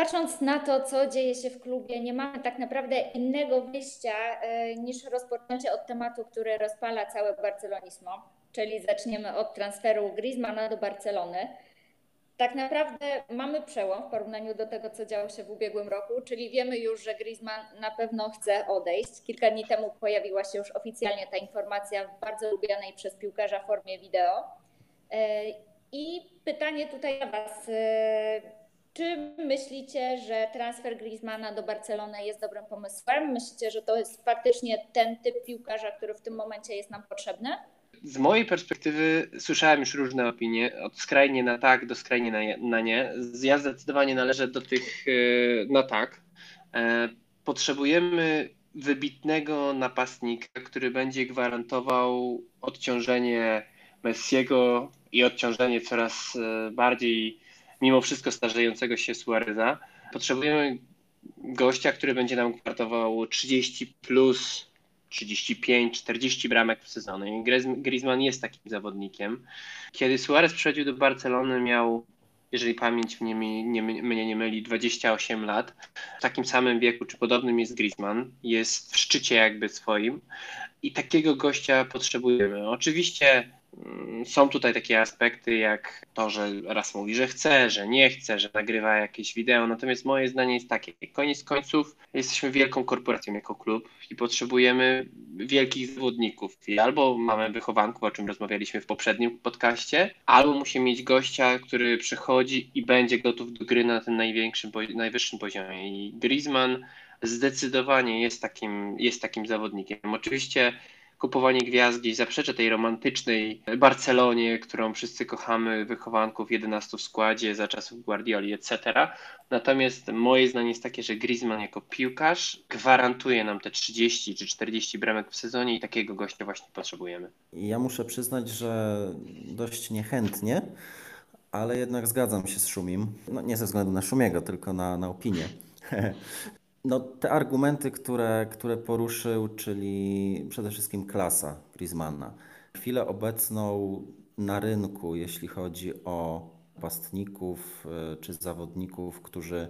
Patrząc na to, co dzieje się w klubie, nie mamy tak naprawdę innego wyjścia e, niż rozpoczęcie od tematu, który rozpala całe barcelonismo, czyli zaczniemy od transferu Griezmana do Barcelony. Tak naprawdę mamy przełom w porównaniu do tego, co działo się w ubiegłym roku, czyli wiemy już, że Griezmann na pewno chce odejść. Kilka dni temu pojawiła się już oficjalnie ta informacja w bardzo lubianej przez piłkarza formie wideo. E, I pytanie tutaj do Was. Czy myślicie, że transfer Griezmana do Barcelony jest dobrym pomysłem? Myślicie, że to jest faktycznie ten typ piłkarza, który w tym momencie jest nam potrzebny? z mojej perspektywy słyszałem już różne opinie, od skrajnie na tak do skrajnie na, na nie. Ja zdecydowanie należę do tych e, na tak. E, potrzebujemy wybitnego napastnika, który będzie gwarantował odciążenie Messiego i odciążenie coraz e, bardziej, mimo wszystko starzejącego się Suareza. Potrzebujemy gościa, który będzie nam gwarantował 30 plus 35-40 bramek w sezonie. Griezmann jest takim zawodnikiem. Kiedy Suarez przychodził do Barcelony, miał, jeżeli pamięć mnie nie, mnie nie myli, 28 lat. W takim samym wieku, czy podobnym jest Griezmann. Jest w szczycie jakby swoim. I takiego gościa potrzebujemy. Oczywiście są tutaj takie aspekty jak to, że raz mówi, że chce, że nie chce, że nagrywa jakieś wideo, natomiast moje zdanie jest takie, koniec końców jesteśmy wielką korporacją jako klub i potrzebujemy wielkich zawodników. I albo mamy wychowanków, o czym rozmawialiśmy w poprzednim podcaście, albo musimy mieć gościa, który przychodzi i będzie gotów do gry na tym największym, najwyższym poziomie. I Griezmann zdecydowanie jest takim, jest takim zawodnikiem. Oczywiście kupowanie gwiazdy zaprzecza tej romantycznej Barcelonie, którą wszyscy kochamy, wychowanków 11 w składzie za czasów Guardioli, etc. Natomiast moje zdanie jest takie, że Griezmann jako piłkarz gwarantuje nam te 30 czy 40 bramek w sezonie i takiego gościa właśnie potrzebujemy. Ja muszę przyznać, że dość niechętnie, ale jednak zgadzam się z Szumim. No, nie ze względu na Szumiego, tylko na, na opinię. No, te argumenty, które, które poruszył, czyli przede wszystkim klasa Griezmana. Chwilę obecną na rynku, jeśli chodzi o pastników y, czy zawodników, którzy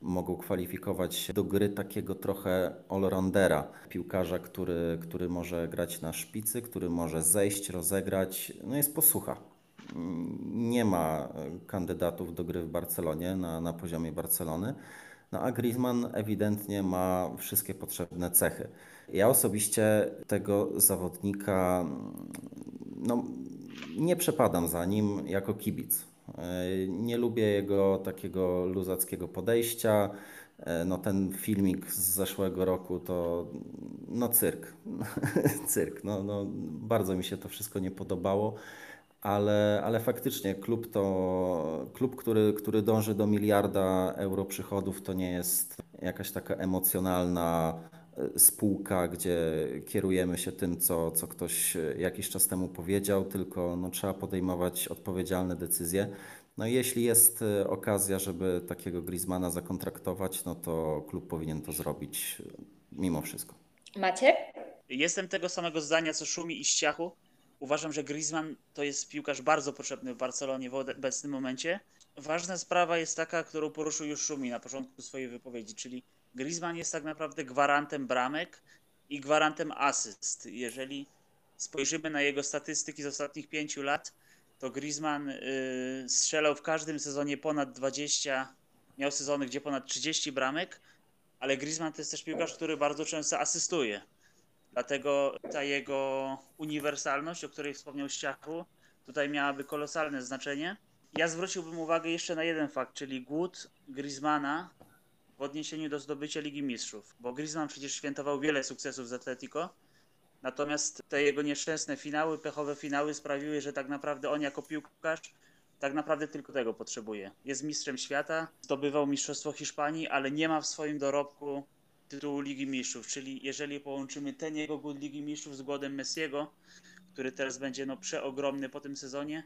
mogą kwalifikować się do gry takiego trochę allroundera, piłkarza, który, który może grać na szpicy, który może zejść, rozegrać, no jest posłucha. Nie ma kandydatów do gry w Barcelonie na, na poziomie Barcelony. No a Griezmann ewidentnie ma wszystkie potrzebne cechy. Ja osobiście tego zawodnika no, nie przepadam za nim jako kibic. Nie lubię jego takiego luzackiego podejścia. No ten filmik z zeszłego roku to no cyrk. cyrk. No, no, bardzo mi się to wszystko nie podobało ale, ale faktycznie klub to klub, który, który dąży do miliarda euro przychodów, to nie jest jakaś taka emocjonalna e, spółka, gdzie kierujemy się tym, co, co ktoś jakiś czas temu powiedział, tylko no, trzeba podejmować odpowiedzialne decyzje. No i jeśli jest e, okazja, żeby takiego Griezmana zakontraktować, no to klub powinien to zrobić mimo wszystko. Macie? Jestem tego samego zdania co Szumi i Ściachu. Uważam, że Griezmann to jest piłkarz bardzo potrzebny w Barcelonie w obecnym momencie. Ważna sprawa jest taka, którą poruszył już Szumi na początku swojej wypowiedzi, czyli Griezmann jest tak naprawdę gwarantem bramek i gwarantem asyst. Jeżeli spojrzymy na jego statystyki z ostatnich pięciu lat, to Griezmann yy, strzelał w każdym sezonie ponad 20, miał sezony, gdzie ponad 30 bramek, ale Griezmann to jest też piłkarz, który bardzo często asystuje. Dlatego ta jego uniwersalność, o której wspomniał Ściachu, tutaj miałaby kolosalne znaczenie. Ja zwróciłbym uwagę jeszcze na jeden fakt, czyli głód Griezmana w odniesieniu do zdobycia Ligi Mistrzów, bo Griezmann przecież świętował wiele sukcesów z Atletico, natomiast te jego nieszczęsne finały, pechowe finały sprawiły, że tak naprawdę on jako piłkarz tak naprawdę tylko tego potrzebuje. Jest mistrzem świata, zdobywał Mistrzostwo Hiszpanii, ale nie ma w swoim dorobku tytułu Ligi Mistrzów, czyli jeżeli połączymy ten jego głód Ligi Mistrzów z głodem Messiego, który teraz będzie no, przeogromny po tym sezonie,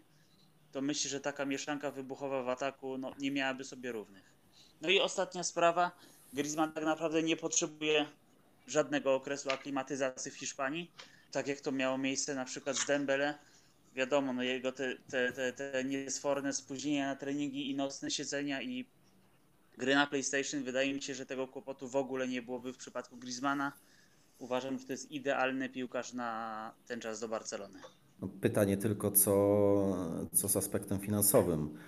to myślę, że taka mieszanka wybuchowa w ataku no, nie miałaby sobie równych. No i ostatnia sprawa, Griezmann tak naprawdę nie potrzebuje żadnego okresu aklimatyzacji w Hiszpanii, tak jak to miało miejsce na przykład z Dembele. Wiadomo, no jego te, te, te, te niesforne spóźnienia na treningi i nocne siedzenia i gry na PlayStation. Wydaje mi się, że tego kłopotu w ogóle nie byłoby w przypadku Griezmana. Uważam, że to jest idealny piłkarz na ten czas do Barcelony. No, pytanie tylko, co, co z aspektem finansowym,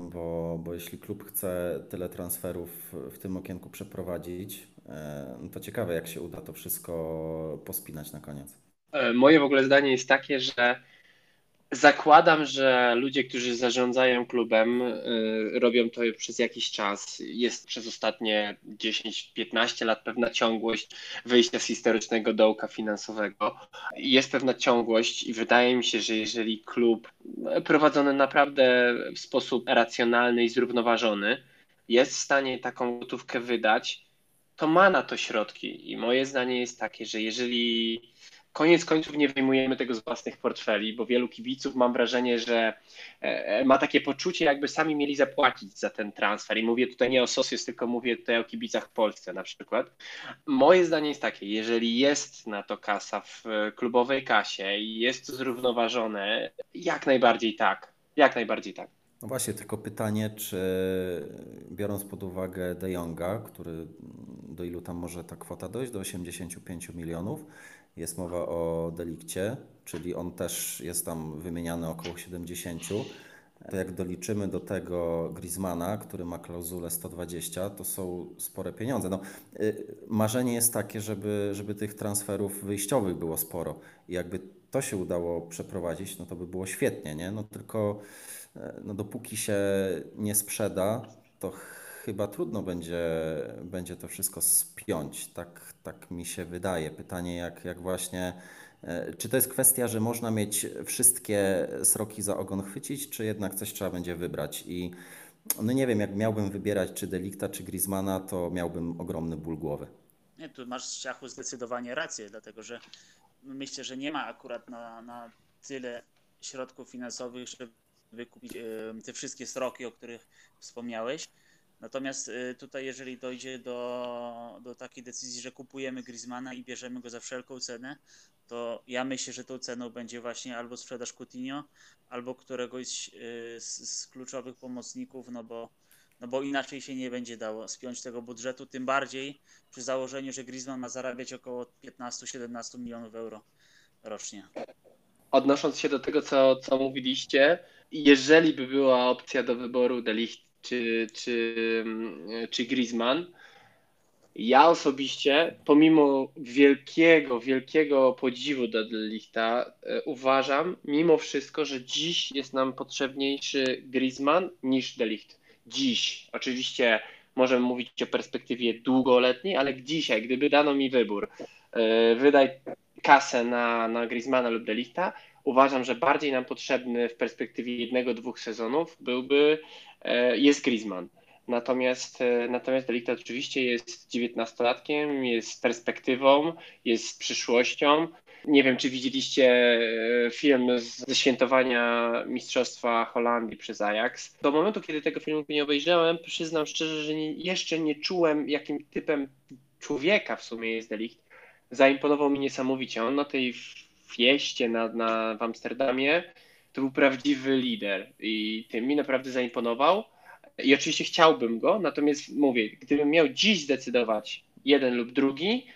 bo, bo jeśli klub chce tyle transferów w tym okienku przeprowadzić, e, no to ciekawe, jak się uda to wszystko pospinać na koniec. E, moje w ogóle zdanie jest takie, że Zakładam, że ludzie, którzy zarządzają klubem, y, robią to przez jakiś czas. Jest przez ostatnie 10-15 lat pewna ciągłość wyjścia z historycznego dołka finansowego. Jest pewna ciągłość i wydaje mi się, że jeżeli klub prowadzony naprawdę w sposób racjonalny i zrównoważony jest w stanie taką gotówkę wydać, to ma na to środki. I moje zdanie jest takie, że jeżeli koniec końców nie wyjmujemy tego z własnych portfeli, bo wielu kibiców mam wrażenie, że e, ma takie poczucie, jakby sami mieli zapłacić za ten transfer. I mówię tutaj nie o Sosius, tylko mówię tutaj o kibicach w Polsce na przykład. Moje zdanie jest takie, jeżeli jest na to kasa w klubowej kasie i jest to zrównoważone, jak najbardziej tak. Jak najbardziej tak. No właśnie, tylko pytanie, czy biorąc pod uwagę De Jonga, który do ilu tam może ta kwota dojść, do 85 milionów, jest mowa o delikcie, czyli on też jest tam wymieniany około 70. To jak doliczymy do tego Griezmana, który ma klauzulę 120, to są spore pieniądze. No, y, marzenie jest takie, żeby, żeby tych transferów wyjściowych było sporo. I jakby to się udało przeprowadzić, no to by było świetnie, nie? No tylko e, no dopóki się nie sprzeda, to chyba trudno będzie, będzie to wszystko spiąć. Tak, tak mi się wydaje. Pytanie, jak, jak właśnie. E, czy to jest kwestia, że można mieć wszystkie sroki za ogon chwycić, czy jednak coś trzeba będzie wybrać? I no nie wiem, jak miałbym wybierać czy Delikta, czy Griezmana, to miałbym ogromny ból głowy. Nie, tu masz Ciachu zdecydowanie rację, dlatego że myślę, że nie ma akurat na, na tyle środków finansowych, żeby wykupić e, te wszystkie sroki, o których wspomniałeś. Natomiast y, tutaj, jeżeli dojdzie do, do takiej decyzji, że kupujemy Griezmana i bierzemy go za wszelką cenę, to ja myślę, że tą ceną będzie właśnie albo sprzedaż Coutinho, albo któregoś y, z, z kluczowych pomocników, no bo, no bo inaczej się nie będzie dało spiąć tego budżetu, tym bardziej przy założeniu, że Griezmann ma zarabiać około 15-17 milionów euro rocznie. Odnosząc się do tego, co, co mówiliście, jeżeli by była opcja do wyboru Delicht czy, czy, mm, czy Griezmann. Ja osobiście, pomimo wielkiego, wielkiego podziwu do Lichta, e, uważam mimo wszystko, że dziś jest nam potrzebniejszy Griezmann niż Delicht. Dziś. Oczywiście możemy mówić o perspektywie długoletniej, ale dzisiaj, gdyby dano mi wybór, e, wydaj kasę na, na Griezmana lub Delichta, uważam, że bardziej nam potrzebny w perspektywie jednego, dwóch sezonów byłby jest Griezmann. Natomiast, e, natomiast Delikta oczywiście jest dziewiętnastolatkiem, jest perspektywą, jest przyszłością. Nie wiem, czy widzieliście e, film ze świętowania Mistrzostwa Holandii przez Ajax. Do momentu, kiedy tego filmu nie obejrzałem, przyznam szczerze, że nie, jeszcze nie czułem, jakim typem człowieka w sumie jest Delikt. Zaimponował mi niesamowicie. On na tej fieście na, na, w Amsterdamie to był prawdziwy lider i tym mi naprawdę zaimponował. I oczywiście chciałbym go, natomiast mówię, gdybym miał dziś zdecydować jeden lub drugi,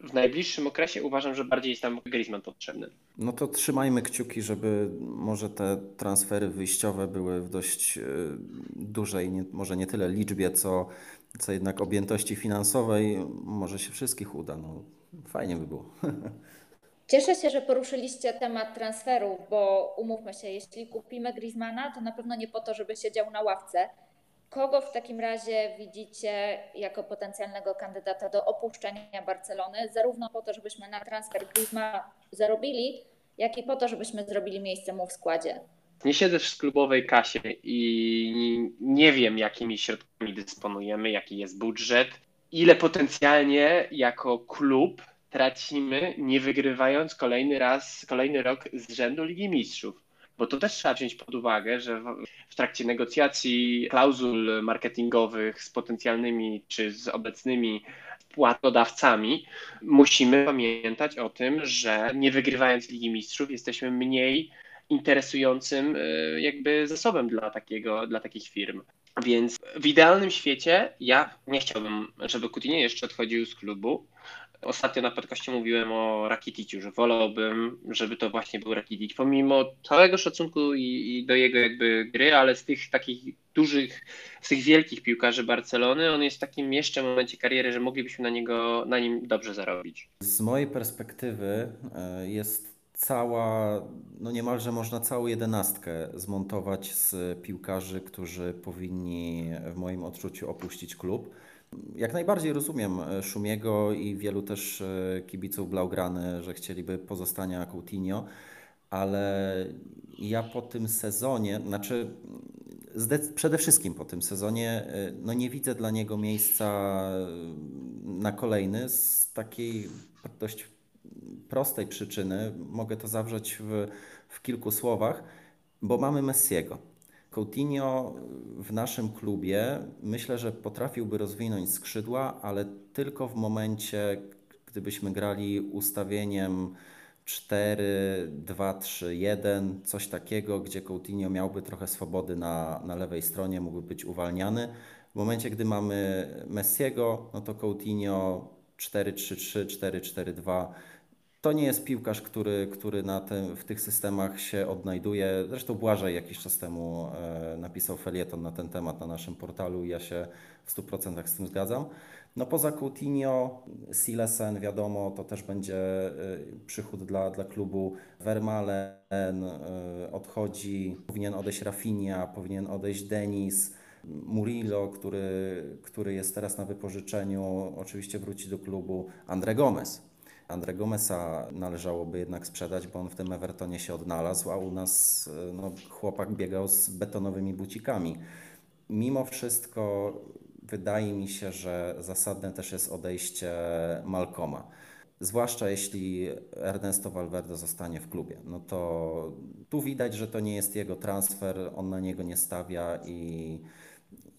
w najbliższym okresie uważam, że bardziej jest tam Griezmann potrzebny. No to trzymajmy kciuki, żeby może te transfery wyjściowe były w dość e, dużej, nie, może nie tyle liczbie, co, co jednak objętości finansowej. Może się wszystkich uda. No, fajnie by było. Cieszę się, że poruszyliście temat transferów, bo umówmy się, jeśli kupimy Griezmana, to na pewno nie po to, żeby siedział na ławce. Kogo w takim razie widzicie jako potencjalnego kandydata do opuszczenia Barcelony, zarówno po to, żebyśmy na transfer Griezmana zarobili, jak i po to, żebyśmy zrobili miejsce mu w składzie? Nie siedzę w klubowej kasie i nie wiem, jakimi środkami dysponujemy, jaki jest budżet, ile potencjalnie jako klub tracimy, nie wygrywając kolejny raz, kolejny rok z rzędu Ligi Mistrzów. Bo to też trzeba wziąć pod uwagę, że w, w trakcie negocjacji klauzul marketingowych z potencjalnymi czy z obecnymi płatodawcami musimy pamiętać o tym, że nie wygrywając Ligi Mistrzów jesteśmy mniej interesującym e, jakby zasobem dla, takiego, dla takich firm. Więc w idealnym świecie ja nie chciałbym, żeby Coutinho jeszcze odchodził z klubu. Ostatnio na podcaście mówiłem o Rakiticiu, że wolałbym, żeby to właśnie był Rakitic, pomimo całego szacunku i, i, do jego jakby gry, ale z tych takich dużych, z tych wielkich piłkarzy Barcelony, on jest w takim jeszcze momencie kariery, że moglibyśmy na niego, na nim dobrze zarobić. Z mojej perspektywy e, jest cała, no niemalże można całą jedenastkę zmontować z piłkarzy, którzy powinni w moim odczuciu opuścić klub. Jak najbardziej rozumiem e, Szumiego i wielu też e, kibiców Blaugrany, że chcieliby pozostania Coutinho, ale ja po tym sezonie, znaczy przede wszystkim po tym sezonie, e, no nie widzę dla niego miejsca na kolejny z takiej dość prostej przyczyny. Mogę to zawrzeć w, w kilku słowach, bo mamy Messiego. Coutinho w naszym klubie myślę, że potrafiłby rozwinąć skrzydła, ale tylko w momencie, gdybyśmy grali ustawieniem 4, 2, 3, 1, coś takiego, gdzie Coutinho miałby trochę swobody na, na lewej stronie, mógłby być uwalniany. W momencie, gdy mamy Messiego, no to Coutinho 4, 3, 3, 4, 4, 2 to nie jest piłkarz, który, który na tym, w tych systemach się odnajduje. Zresztą Błażej jakiś czas temu e, napisał felieton na ten temat na naszym portalu i ja się w 100% z tym zgadzam. No poza Coutinho, Silesen wiadomo, to też będzie e, przychód dla, dla klubu. Vermalen e, odchodzi, powinien odejść Rafinha, powinien odejść Denis. Murillo, który, który jest teraz na wypożyczeniu, oczywiście wróci do klubu. Andre Gomez, Andre Gomesa należałoby jednak sprzedać, bo on w tym Evertonie się odnalazł, a u nas e, no, chłopak biegał z betonowymi bucikami. Mimo wszystko wydaje mi się, że zasadne też jest odejście Malcoma. Zwłaszcza jeśli Ernesto Valverde zostanie w klubie. No to tu widać, że to nie jest jego transfer, on na niego nie stawia i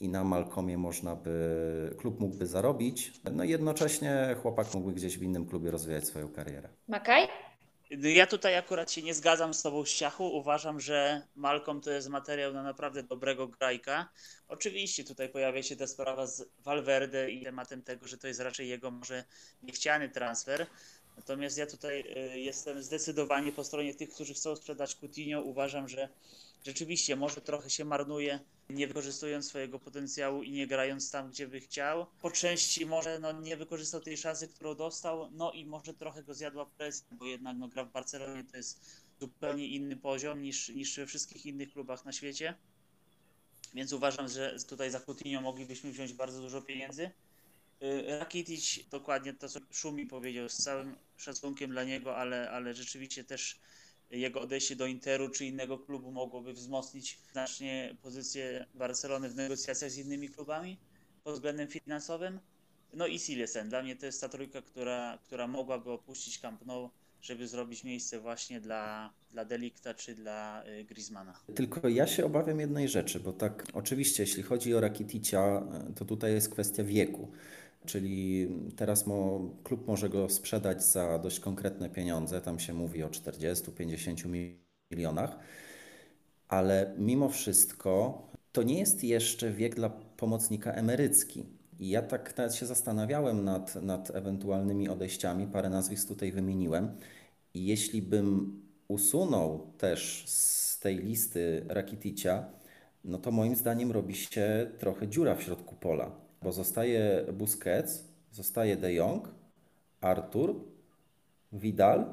i na Malkomie można by, klub mógłby zarobić, no i jednocześnie chłopak mógłby gdzieś w innym klubie rozwijać swoją karierę. Makaj? Ja tutaj akurat się nie zgadzam z Tobą, Ściachu. Uważam, że Malcolm to jest materiał na naprawdę dobrego grajka. Oczywiście tutaj pojawia się ta sprawa z Valverde i tematem tego, że to jest raczej jego może niechciany transfer. Natomiast ja tutaj y, jestem zdecydowanie po stronie tych, którzy chcą sprzedać Coutinho. Uważam, że rzeczywiście może trochę się marnuje, nie wykorzystując swojego potencjału i nie grając tam, gdzie by chciał. Po części może no, nie wykorzystał tej szansy, którą dostał, no i może trochę go zjadła presja, bo jednak no, gra w Barcelonie to jest zupełnie inny poziom niż, niż we wszystkich innych klubach na świecie. Więc uważam, że tutaj za Coutinho moglibyśmy wziąć bardzo dużo pieniędzy. Y, Rakitic, dokładnie to, co Szumi powiedział, z całym szacunkiem dla niego, ale, ale rzeczywiście też jego odejście do Interu czy innego klubu mogłoby wzmocnić znacznie pozycję Barcelony w negocjacjach z innymi klubami pod względem finansowym. No i Silesen. Dla mnie to jest ta trójka, która, która mogłaby opuścić Camp Nou, żeby zrobić miejsce właśnie dla, dla Delikta czy dla y, Griezmana. Tylko ja się obawiam jednej rzeczy, bo tak oczywiście jeśli chodzi o Rakiticia, to tutaj jest kwestia wieku. Czyli teraz mo, klub może go sprzedać za dość konkretne pieniądze, tam się mówi o 40-50 milionach, ale mimo wszystko to nie jest jeszcze wiek dla pomocnika emerycki. I ja tak nawet się zastanawiałem nad, nad ewentualnymi odejściami, parę nazwisk tutaj wymieniłem. I jeśli bym usunął też z tej listy Rakiticia, no to moim zdaniem robi się trochę dziura w środku pola bo zostaje Busquets, zostaje De Jong, Artur, Vidal,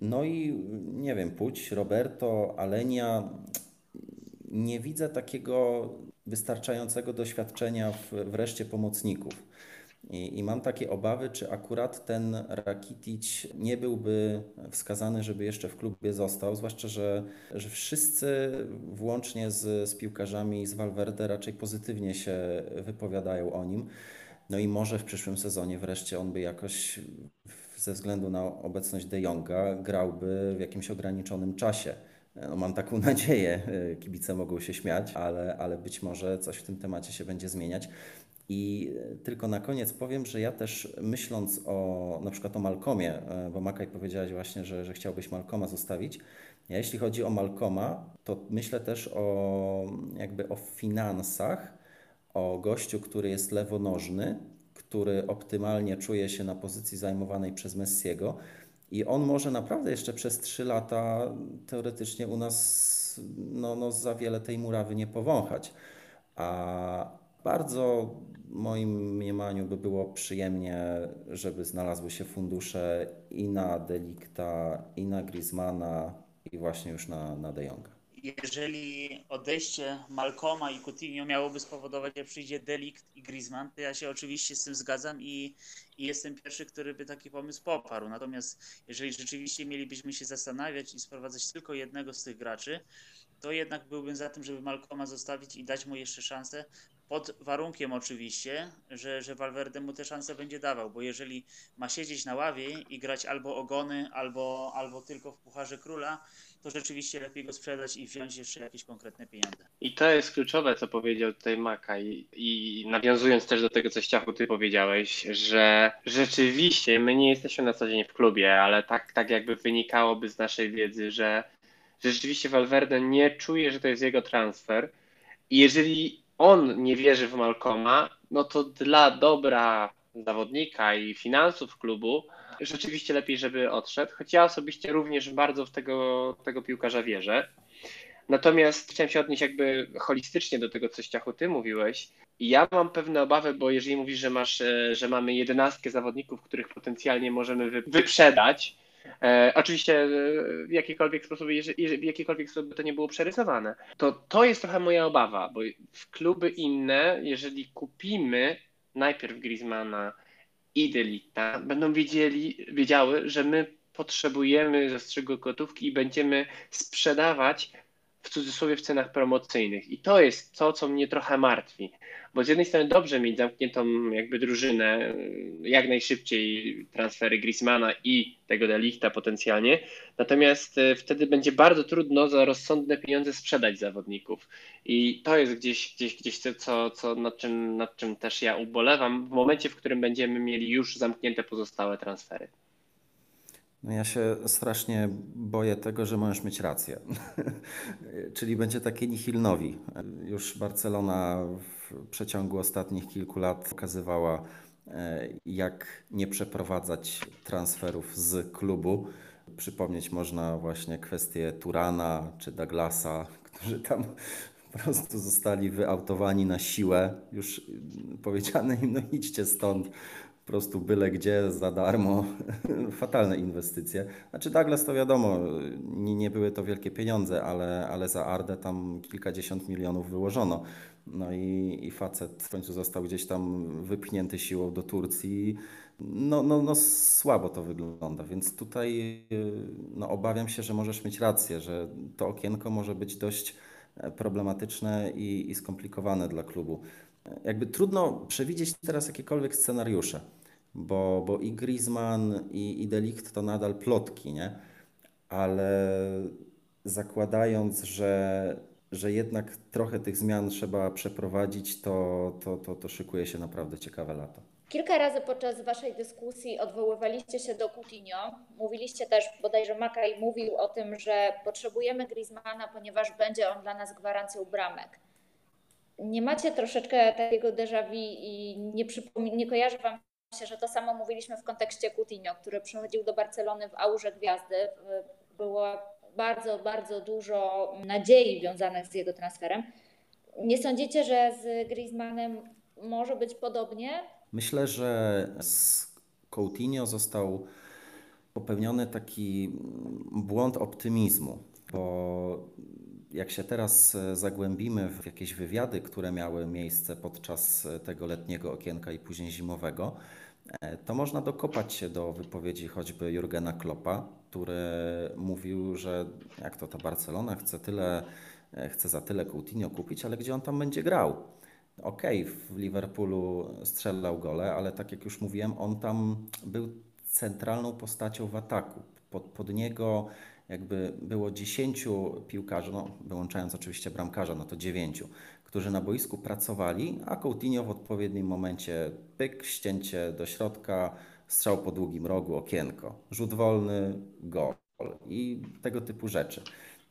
no i nie wiem, Puć, Roberto, Alenia. Nie widzę takiego wystarczającego doświadczenia w, wreszcie pomocników. I, I, mam takie obawy, czy akurat ten Rakitic nie byłby wskazany, żeby jeszcze w klubie został, zwłaszcza, że, że wszyscy włącznie z, z piłkarzami z Valverde raczej pozytywnie się wypowiadają o nim. No i może w przyszłym sezonie wreszcie on by jakoś ze względu na obecność De Jonga grałby w jakimś ograniczonym czasie. No, mam taką nadzieję, kibice mogą się śmiać, ale, ale być może coś w tym temacie się będzie zmieniać. I tylko na koniec powiem, że ja też myśląc o na przykład o Malkomie, e, bo Makaj powiedziałeś właśnie, że, że chciałbyś Malkoma zostawić, Ja jeśli chodzi o Malcoma, to myślę też o jakby o finansach, o gościu, który jest lewonożny, który optymalnie czuje się na pozycji zajmowanej przez Messiego i on może naprawdę jeszcze przez 3 lata teoretycznie u nas no, no za wiele tej murawy nie powąchać. A bardzo moim mniemaniu by było przyjemnie, żeby znalazły się fundusze i na Delikta, i na Griezmana, i właśnie już na, na De Jonga. Jeżeli odejście Malcoma i Coutinho miałoby spowodować, że przyjdzie Delikt i Griezmann, to ja się oczywiście z tym zgadzam i, i jestem pierwszy, który by taki pomysł poparł. Natomiast jeżeli rzeczywiście mielibyśmy się zastanawiać i sprowadzać tylko jednego z tych graczy, to jednak byłbym za tym, żeby Malcoma zostawić i dać mu jeszcze szansę, pod warunkiem oczywiście, że, że Valverde mu te szanse będzie dawał, bo jeżeli ma siedzieć na ławie i grać albo ogony, albo, albo tylko w Pucharze Króla, to rzeczywiście lepiej go sprzedać i wziąć jeszcze jakieś konkretne pieniądze. I to jest kluczowe, co powiedział tutaj Maka i, i nawiązując też do tego, co Ściachu ty powiedziałeś, że rzeczywiście my nie jesteśmy na co dzień w klubie, ale tak, tak jakby wynikałoby z naszej wiedzy, że, rzeczywiście Valverde nie czuje, że to jest jego transfer i jeżeli on nie wierzy w Malcoma, no to dla dobra zawodnika i finansów klubu rzeczywiście lepiej, żeby odszedł, choć ja osobiście również bardzo w tego, tego piłkarza wierzę. Natomiast chciałem się odnieść jakby holistycznie do tego, co Ściachu ty mówiłeś. Ja mam pewne obawy, bo jeżeli mówisz, że masz, e, że mamy jedenastkę zawodników, których potencjalnie możemy wyprzedać, E, oczywiście e, w jakikolwiek sposób, jeżeli, w jakikolwiek sposób to nie było przerysowane. To to jest trochę moja obawa, bo w kluby inne, jeżeli kupimy najpierw Griezmana i Delita, będą wiedzieli, wiedziały, że my potrzebujemy zastrzygu gotówki i będziemy sprzedawać w cudzysłowie w cenach promocyjnych. I to jest to, co mnie trochę martwi. Bo z jednej strony dobrze mieć zamkniętą jakby drużynę, jak najszybciej transfery Griezmana i tego Delichta potencjalnie, natomiast e, wtedy będzie bardzo trudno za rozsądne pieniądze sprzedać zawodników. I to jest gdzieś, gdzieś, gdzieś co, co nad, czym, nad czym też ja ubolewam w momencie, w którym będziemy mieli już zamknięte pozostałe transfery. No ja się strasznie boję tego, że możesz mieć rację. Czyli będzie takie nihilnowi. Już Barcelona przeciągu ostatnich kilku lat pokazywała, e, jak nie przeprowadzać transferów z klubu. Przypomnieć można właśnie kwestię Turana czy Douglasa, którzy tam po prostu zostali wyautowani na siłę. Już powiedziane im, no idźcie stąd prostu byle gdzie za darmo. Fatalne inwestycje. Znaczy Douglas to wiadomo, nie, nie były to wielkie pieniądze, ale, ale za Ardę tam kilkadziesiąt milionów wyłożono. No i, i facet w końcu został gdzieś tam wypchnięty siłą do Turcji. No, no, no słabo to wygląda, więc tutaj no, obawiam się, że możesz mieć rację, że to okienko może być dość problematyczne i, i skomplikowane dla klubu. Jakby trudno przewidzieć teraz jakiekolwiek scenariusze bo, bo i Griezmann i, i Delikt to nadal plotki, nie? Ale zakładając, że, że jednak trochę tych zmian trzeba przeprowadzić, to, to, to, to szykuje się naprawdę ciekawe lato. Kilka razy podczas Waszej dyskusji odwoływaliście się do Coutinho. Mówiliście też, bodajże Makaj mówił o tym, że potrzebujemy Griezmana, ponieważ będzie on dla nas gwarancją bramek. Nie macie troszeczkę takiego déjà vu i nie, nie kojarzy Wam się, że to samo mówiliśmy w kontekście Coutinho, który przychodził do Barcelony w aurze gwiazdy. Było bardzo, bardzo dużo nadziei związanych z jego transferem. Nie sądzicie, że z Griezmannem może być podobnie? Myślę, że z Coutinho został popełniony taki błąd optymizmu, bo jak się teraz zagłębimy w jakieś wywiady, które miały miejsce podczas tego letniego okienka i później zimowego, to można dokopać się do wypowiedzi choćby Jurgena Kloppa, który mówił, że jak to ta Barcelona chce tyle, e, chce za tyle Coutinho kupić, ale gdzie on tam będzie grał? Okej, okay, w Liverpoolu strzelał gole, ale tak jak już mówiłem, on tam był centralną postacią w ataku. Pod, pod niego jakby było 10 piłkarzy, no, wyłączając oczywiście bramkarza, no to 9, którzy na boisku pracowali, a Coutinho w odpowiednim momencie pyk, ścięcie do środka, strzał po długim rogu, okienko, rzut wolny, go. i tego typu rzeczy.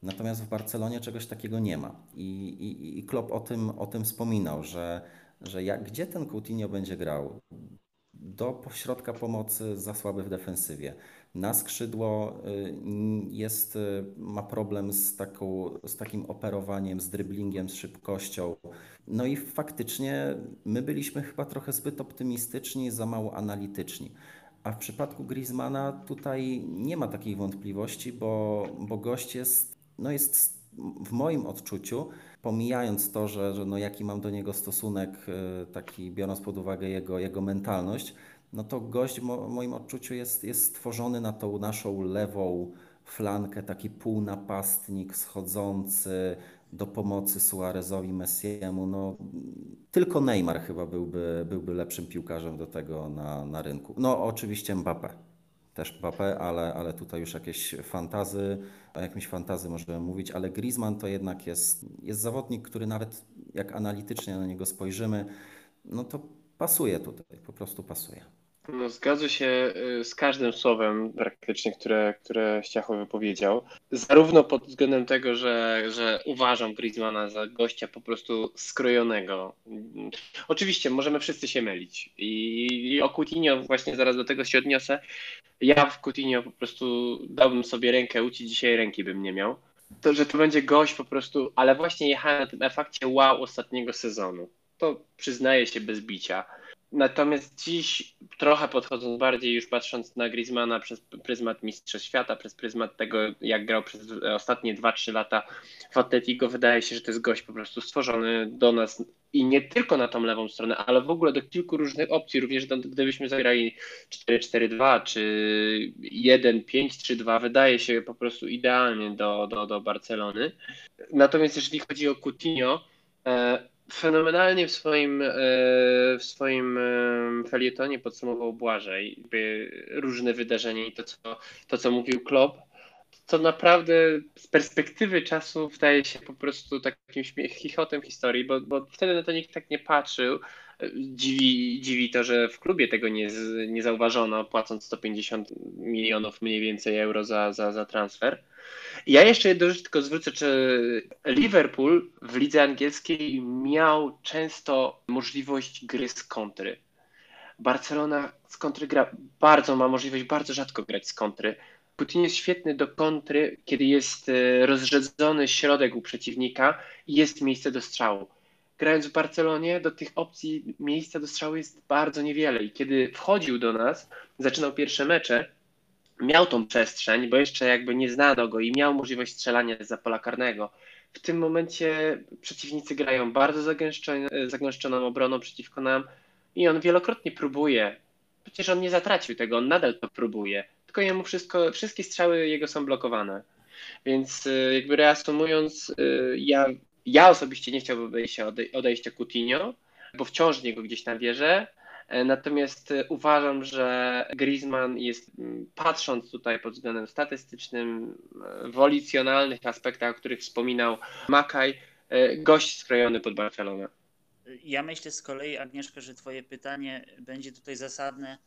Natomiast w Barcelonie czegoś takiego nie ma. I, i, i Klopp o tym, o tym wspominał, że, że jak, gdzie ten Coutinho będzie grał? Do pośrodka pomocy za słaby w defensywie. Na skrzydło y, jest, y, ma problem z, taką, z takim operowaniem, z dryblingiem, z szybkością. No i faktycznie my byliśmy chyba trochę zbyt optymistyczni, za mało analityczni. A w przypadku Griezmana tutaj nie ma takiej wątpliwości, bo, bo gość jest, no jest w moim odczuciu, pomijając to, że, że no jaki mam do niego stosunek, y, taki biorąc pod uwagę jego, jego mentalność, no to gość w moim odczuciu jest, jest stworzony na tą naszą lewą flankę, taki półnapastnik schodzący do pomocy Suarezowi, Messiemu. No, tylko Neymar chyba byłby, byłby lepszym piłkarzem do tego na, na rynku. No oczywiście Mbappé. Też Mbappé, ale, ale tutaj już jakieś fantazy, o jakimś fantazy możemy mówić, ale Griezmann to jednak jest, jest zawodnik, który nawet jak analitycznie na niego spojrzymy, no to pasuje tutaj, po prostu pasuje. No, zgadzam się y, z każdym słowem praktycznie, które, które Ściacho wypowiedział. Zarówno pod względem tego, że, że uważam Griezmana za gościa po prostu skrojonego. Oczywiście możemy wszyscy się mylić. I, i o Coutinho właśnie zaraz do tego się odniosę. Ja w Coutinho po prostu dałbym sobie rękę ucić, dzisiaj ręki bym nie miał. To, że to będzie gość po prostu, ale właśnie jechałem na tym efekcie wow ostatniego sezonu. To przyznaję się bez bicia Natomiast dziś, trochę podchodząc bardziej, już patrząc na Griezmana przez pryzmat Mistrza Świata, przez pryzmat tego, jak grał przez ostatnie 2-3 lata w Atletico, wydaje się, że to jest gość po prostu stworzony do nas i nie tylko na tą lewą stronę, ale w ogóle do kilku różnych opcji, również gdybyśmy zagrali 4-4-2 czy 1-5-3-2, wydaje się po prostu idealnie do, do, do Barcelony. Natomiast jeżeli chodzi o Coutinho, e, fenomenalnie w swoim, e, w swoim e, felietonie podsumował Błażej różne wydarzenia i to co, to, co mówił Klopp, to naprawdę z perspektywy czasu wydaje się po prostu takim chichotem historii, bo, bo wtedy na to nikt tak nie patrzył. Dziwi, dziwi to, że w klubie tego nie, nie zauważono, płacąc 150 milionów mniej więcej euro za, za, za transfer. Ja jeszcze jedną rzecz tylko zwrócę, czy Liverpool w lidze angielskiej miał często możliwość gry z kontry. Barcelona z kontry gra, bardzo ma możliwość bardzo rzadko grać z kontry. Putin jest świetny do kontry, kiedy jest e, rozrzedzony środek u przeciwnika i jest miejsce do strzału. Grając w Barcelonie, do tych opcji miejsca do strzału jest bardzo niewiele i kiedy wchodził do nas, zaczynał pierwsze mecze, miał tą przestrzeń, bo jeszcze jakby nie znano go i miał możliwość strzelania za pola karnego. W tym momencie przeciwnicy grają bardzo zagęszczoną obroną przeciwko nam i on wielokrotnie próbuje. Przecież on nie zatracił tego, on nadal to próbuje. Tylko jemu wszystko, wszystkie strzały jego są blokowane. Więc y, jakby reasumując, y, ja, ja osobiście nie chciałbym odejścia Coutinho, bo wciąż w niego gdzieś tam wierzę. E, natomiast e, uważam, że Griezmann jest, patrząc tutaj pod względem statystycznym, e, w aspektach, o których wspominał Makaj, gość skrojony pod Barcelonę. Ja myślę z kolei, Agnieszka, że Twoje pytanie będzie tutaj zasadne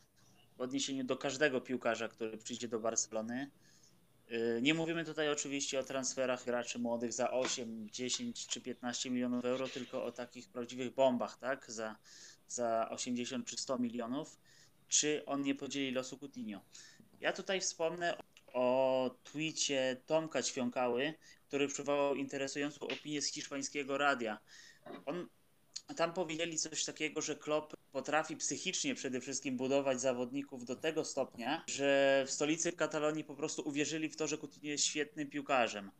w odniesieniu do każdego piłkarza, który przyjdzie do Barcelony. Nie mówimy tutaj oczywiście o transferach graczy młodych za 8, 10 czy 15 milionów euro, tylko o takich prawdziwych bombach, tak? Za za 80 czy 100 milionów, czy on nie podzieli losu Coutinho. Ja tutaj wspomnę o twicie Tomka Ćwiąkały, który przywołał interesującą opinię z hiszpańskiego radia. On, tam powiedzieli coś takiego, że Klopp potrafi psychicznie przede wszystkim budować zawodników do tego stopnia, że w stolicy Katalonii po prostu uwierzyli w to, że Coutinho jest świetnym piłkarzem.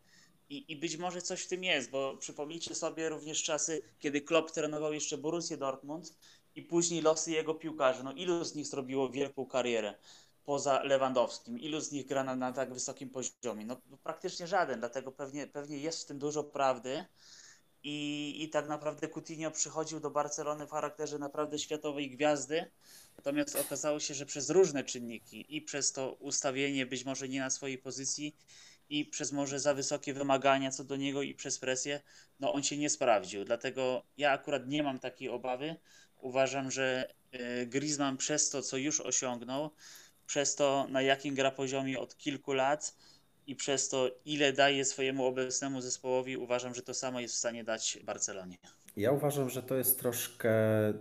I, I być może coś w tym jest, bo przypomnijcie sobie również czasy, kiedy Klopp trenował jeszcze Borussię Dortmund i później losy jego piłkarzy. No ilu z nich zrobiło wielką karierę poza Lewandowskim? Ilu z nich gra na, na tak wysokim poziomie? No, no praktycznie żaden, dlatego pewnie, pewnie jest w tym dużo prawdy. I, I tak naprawdę Coutinho przychodził do Barcelony w charakterze naprawdę światowej gwiazdy. Natomiast okazało się, że przez różne czynniki i przez to ustawienie być może nie na swojej pozycji i przez może za wysokie wymagania co do niego i przez presję, no on się nie sprawdził. Dlatego ja akurat nie mam takiej obawy. Uważam, że e, Griezmann przez to, co już osiągnął, przez to, na jakim gra poziomie od kilku lat, i przez to, ile daje swojemu obecnemu zespołowi, uważam, że to samo jest w stanie dać Barcelonie. Ja uważam, że to jest troszkę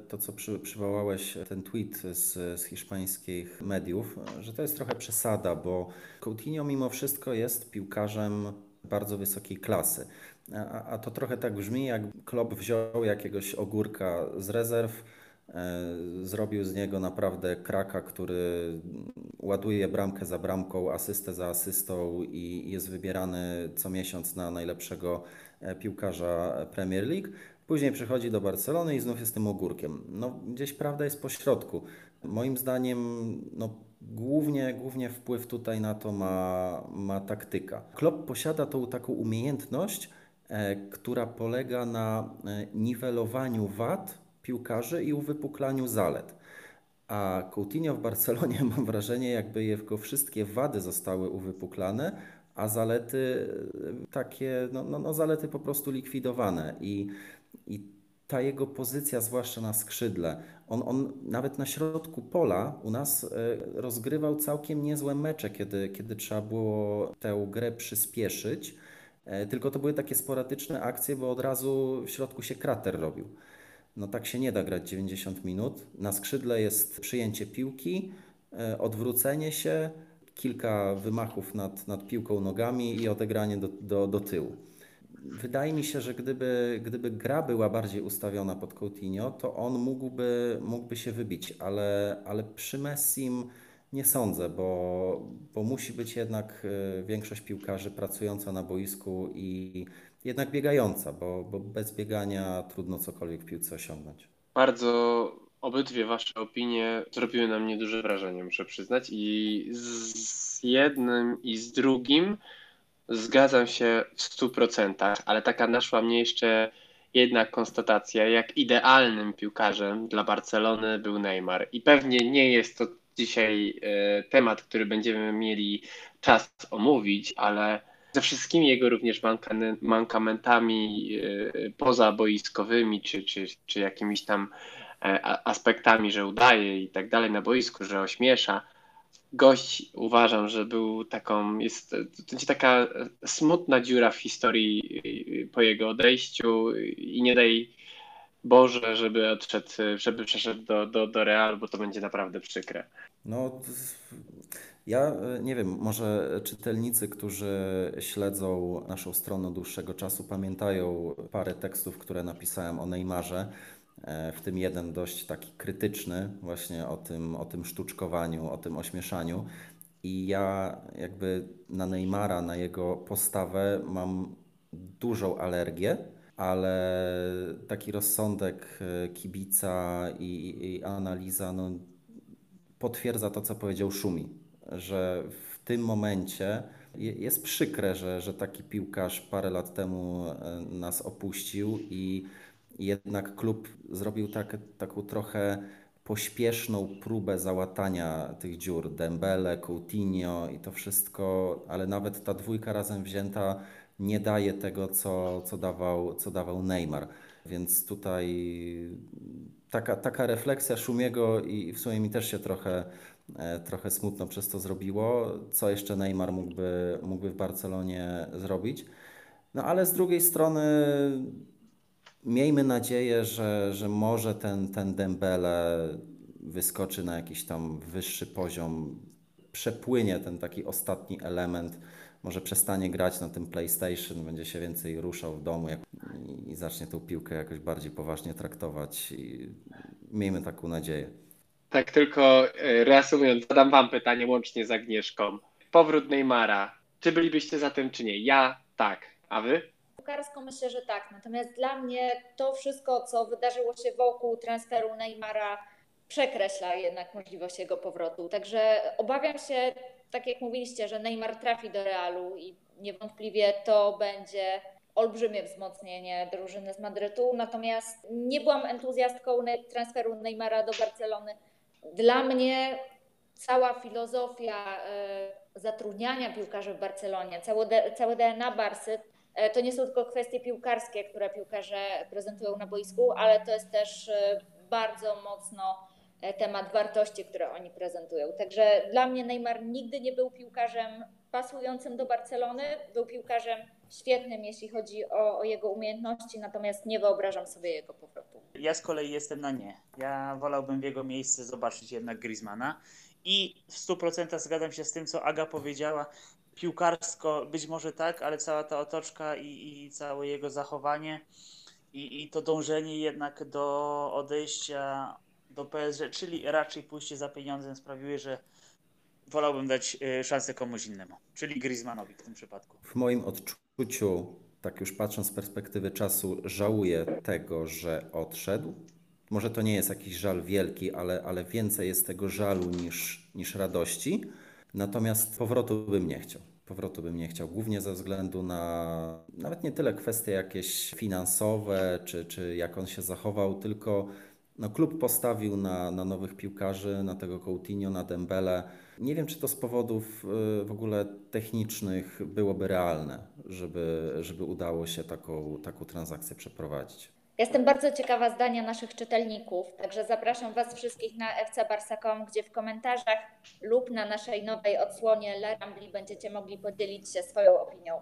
to, co przy, przywołałeś, ten tweet z, z hiszpańskich mediów, że to jest trochę przesada, bo Coutinho mimo wszystko jest piłkarzem bardzo wysokiej klasy. A, a to trochę tak brzmi, jak Klopp wziął jakiegoś ogórka z rezerw, e, zrobił z niego naprawdę kraka, który ładuje bramkę za bramką, asystę za asystą i jest wybierany co miesiąc na najlepszego e, piłkarza Premier League. Później przychodzi do Barcelony i znów jest tym ogórkiem. No, gdzieś prawda jest po środku. Moim zdaniem no, głównie, głównie wpływ tutaj na to ma, ma taktyka. Klopp posiada tą taką umiejętność, która polega na e, niwelowaniu wad piłkarzy i uwypuklaniu zalet. A Coutinho w Barcelonie mam wrażenie, jakby jego wszystkie wady zostały uwypuklane, a zalety e, takie, no, no, no zalety po prostu likwidowane. I i ta jego pozycja, zwłaszcza na skrzydle, on, on nawet na środku pola u nas e, rozgrywał całkiem niezłe mecze, kiedy, kiedy trzeba było tę grę przyspieszyć. E, tylko to były takie sporadyczne akcje, bo od razu w środku się krater robił. No tak się nie da grać 90 minut. Na skrzydle jest przyjęcie piłki, e, odwrócenie się, kilka wymachów nad, nad piłką nogami i odegranie do, do, do tyłu wydaje mi się, że gdyby, gdyby gra była bardziej ustawiona pod Coutinho, to on mógłby, mógłby się wybić, ale, ale przy Messim nie sądzę, bo, bo musi być jednak e, większość piłkarzy pracująca na boisku i jednak biegająca, bo, bo bez biegania trudno cokolwiek w piłce osiągnąć. Bardzo obydwie Wasze opinie zrobiły na mnie duże wrażenie, muszę przyznać. I z jednym i z drugim Zgadzam się w 100%, ale taka naszła mnie jeszcze jedna konstatacja, jak idealnym piłkarzem dla Barcelony był Neymar. I pewnie nie jest to dzisiaj e, temat, który będziemy mieli czas omówić, ale ze wszystkimi jego również mankamentami e, pozaboiskowymi, czy, czy, czy jakimiś tam e, aspektami, że udaje i tak dalej na boisku, że ośmiesza, gość uważam, że był taką, jest to będzie taka smutna dziura w historii po jego odejściu i nie daj Boże, żeby odszedł, żeby przeszedł do, do, do Realu, bo to będzie naprawdę przykre. No, ja nie wiem, może czytelnicy, którzy śledzą naszą stronę dłuższego czasu, pamiętają parę tekstów, które napisałem o Neymarze E, w tym jeden dość taki krytyczny właśnie o tym, o tym sztuczkowaniu, o tym ośmieszaniu. I ja jakby na Neymara, na jego postawę mam dużą alergię, ale taki rozsądek e, kibica i, i analiza no, potwierdza to, co powiedział Szumi, że w tym momencie jest przykre, że, że taki piłkarz parę lat temu e, nas opuścił i jednak klub zrobił tak, taką trochę pośpieszną próbę załatania tych dziur. Dembele, Coutinho i to wszystko, ale nawet ta dwójka razem wzięta nie daje tego, co, co, dawał, co dawał Neymar. Więc tutaj taka, taka refleksja Szumiego i w sumie mi też się trochę, e, trochę smutno przez to zrobiło, co jeszcze Neymar mógłby, mógłby w Barcelonie zrobić. No ale z drugiej strony miejmy nadzieję, że, że może ten, ten Dembele wyskoczy na jakiś tam wyższy poziom, przepłynie ten taki ostatni element, może przestanie grać na tym PlayStation, będzie się więcej ruszał w domu jak, i zacznie tą piłkę jakoś bardziej poważnie traktować. I miejmy taką nadzieję. Tak tylko e, reasumując, zadam Wam pytanie łącznie z Agnieszką. Powrót Neymara. Czy bylibyście za tym, czy nie? Ja tak. A Wy? piłkarsko myślę, że tak. Natomiast dla mnie to wszystko, co wydarzyło się wokół transferu Neymara, przekreśla jednak możliwość jego powrotu. Także obawiam się, tak jak mówiliście, że Neymar trafi do Realu i niewątpliwie to będzie olbrzymie wzmocnienie drużyny z Madrytu. Natomiast nie byłam entuzjastką transferu Neymara do Barcelony. Dla mnie cała filozofia e, zatrudniania piłkarzy w Barcelonie, całe DNA Barsy E, to nie są tylko kwestie piłkarskie, które piłkarze prezentują na boisku, ale to jest też e, bardzo mocno temat wartości, które oni prezentują. Także dla mnie Neymar nigdy nie był piłkarzem pasującym do Barcelony, był piłkarzem świetnym, jeśli chodzi o, o jego umiejętności, natomiast nie wyobrażam sobie jego powrotu. Ja z kolei jestem na nie. Ja wolałbym w jego miejsce zobaczyć jednak Griezmana i w 100% zgadzam się z tym, co Aga powiedziała. Piłkarsko być może tak, ale cała ta otoczka i, i całe jego zachowanie i, i to dążenie jednak do odejścia do PSG, czyli raczej pójście za pieniądzem sprawiły, że wolałbym dać y, szansę komuś innemu, czyli Griezmannowi w tym przypadku. W moim odczuciu, tak już patrząc z perspektywy czasu, żałuję tego, że odszedł. Może to nie jest jakiś żal wielki, ale, ale więcej jest tego żalu niż, niż radości. Natomiast powrotu bym nie chciał. Powrotu bym nie chciał, głównie ze względu na nawet nie tyle kwestie jakieś finansowe, czy, czy jak on się zachował, tylko no, klub postawił na, na nowych piłkarzy, na tego Coutinho, na Dembele. Nie wiem, czy to z powodów y, w ogóle technicznych byłoby realne, żeby, żeby udało się taką, taką transakcję przeprowadzić. Jestem bardzo ciekawa zdania naszych czytelników, także zapraszam Was wszystkich na fcbarsa.com, gdzie w komentarzach lub na naszej nowej odsłonie La Rambli będziecie mogli podzielić się swoją opinią.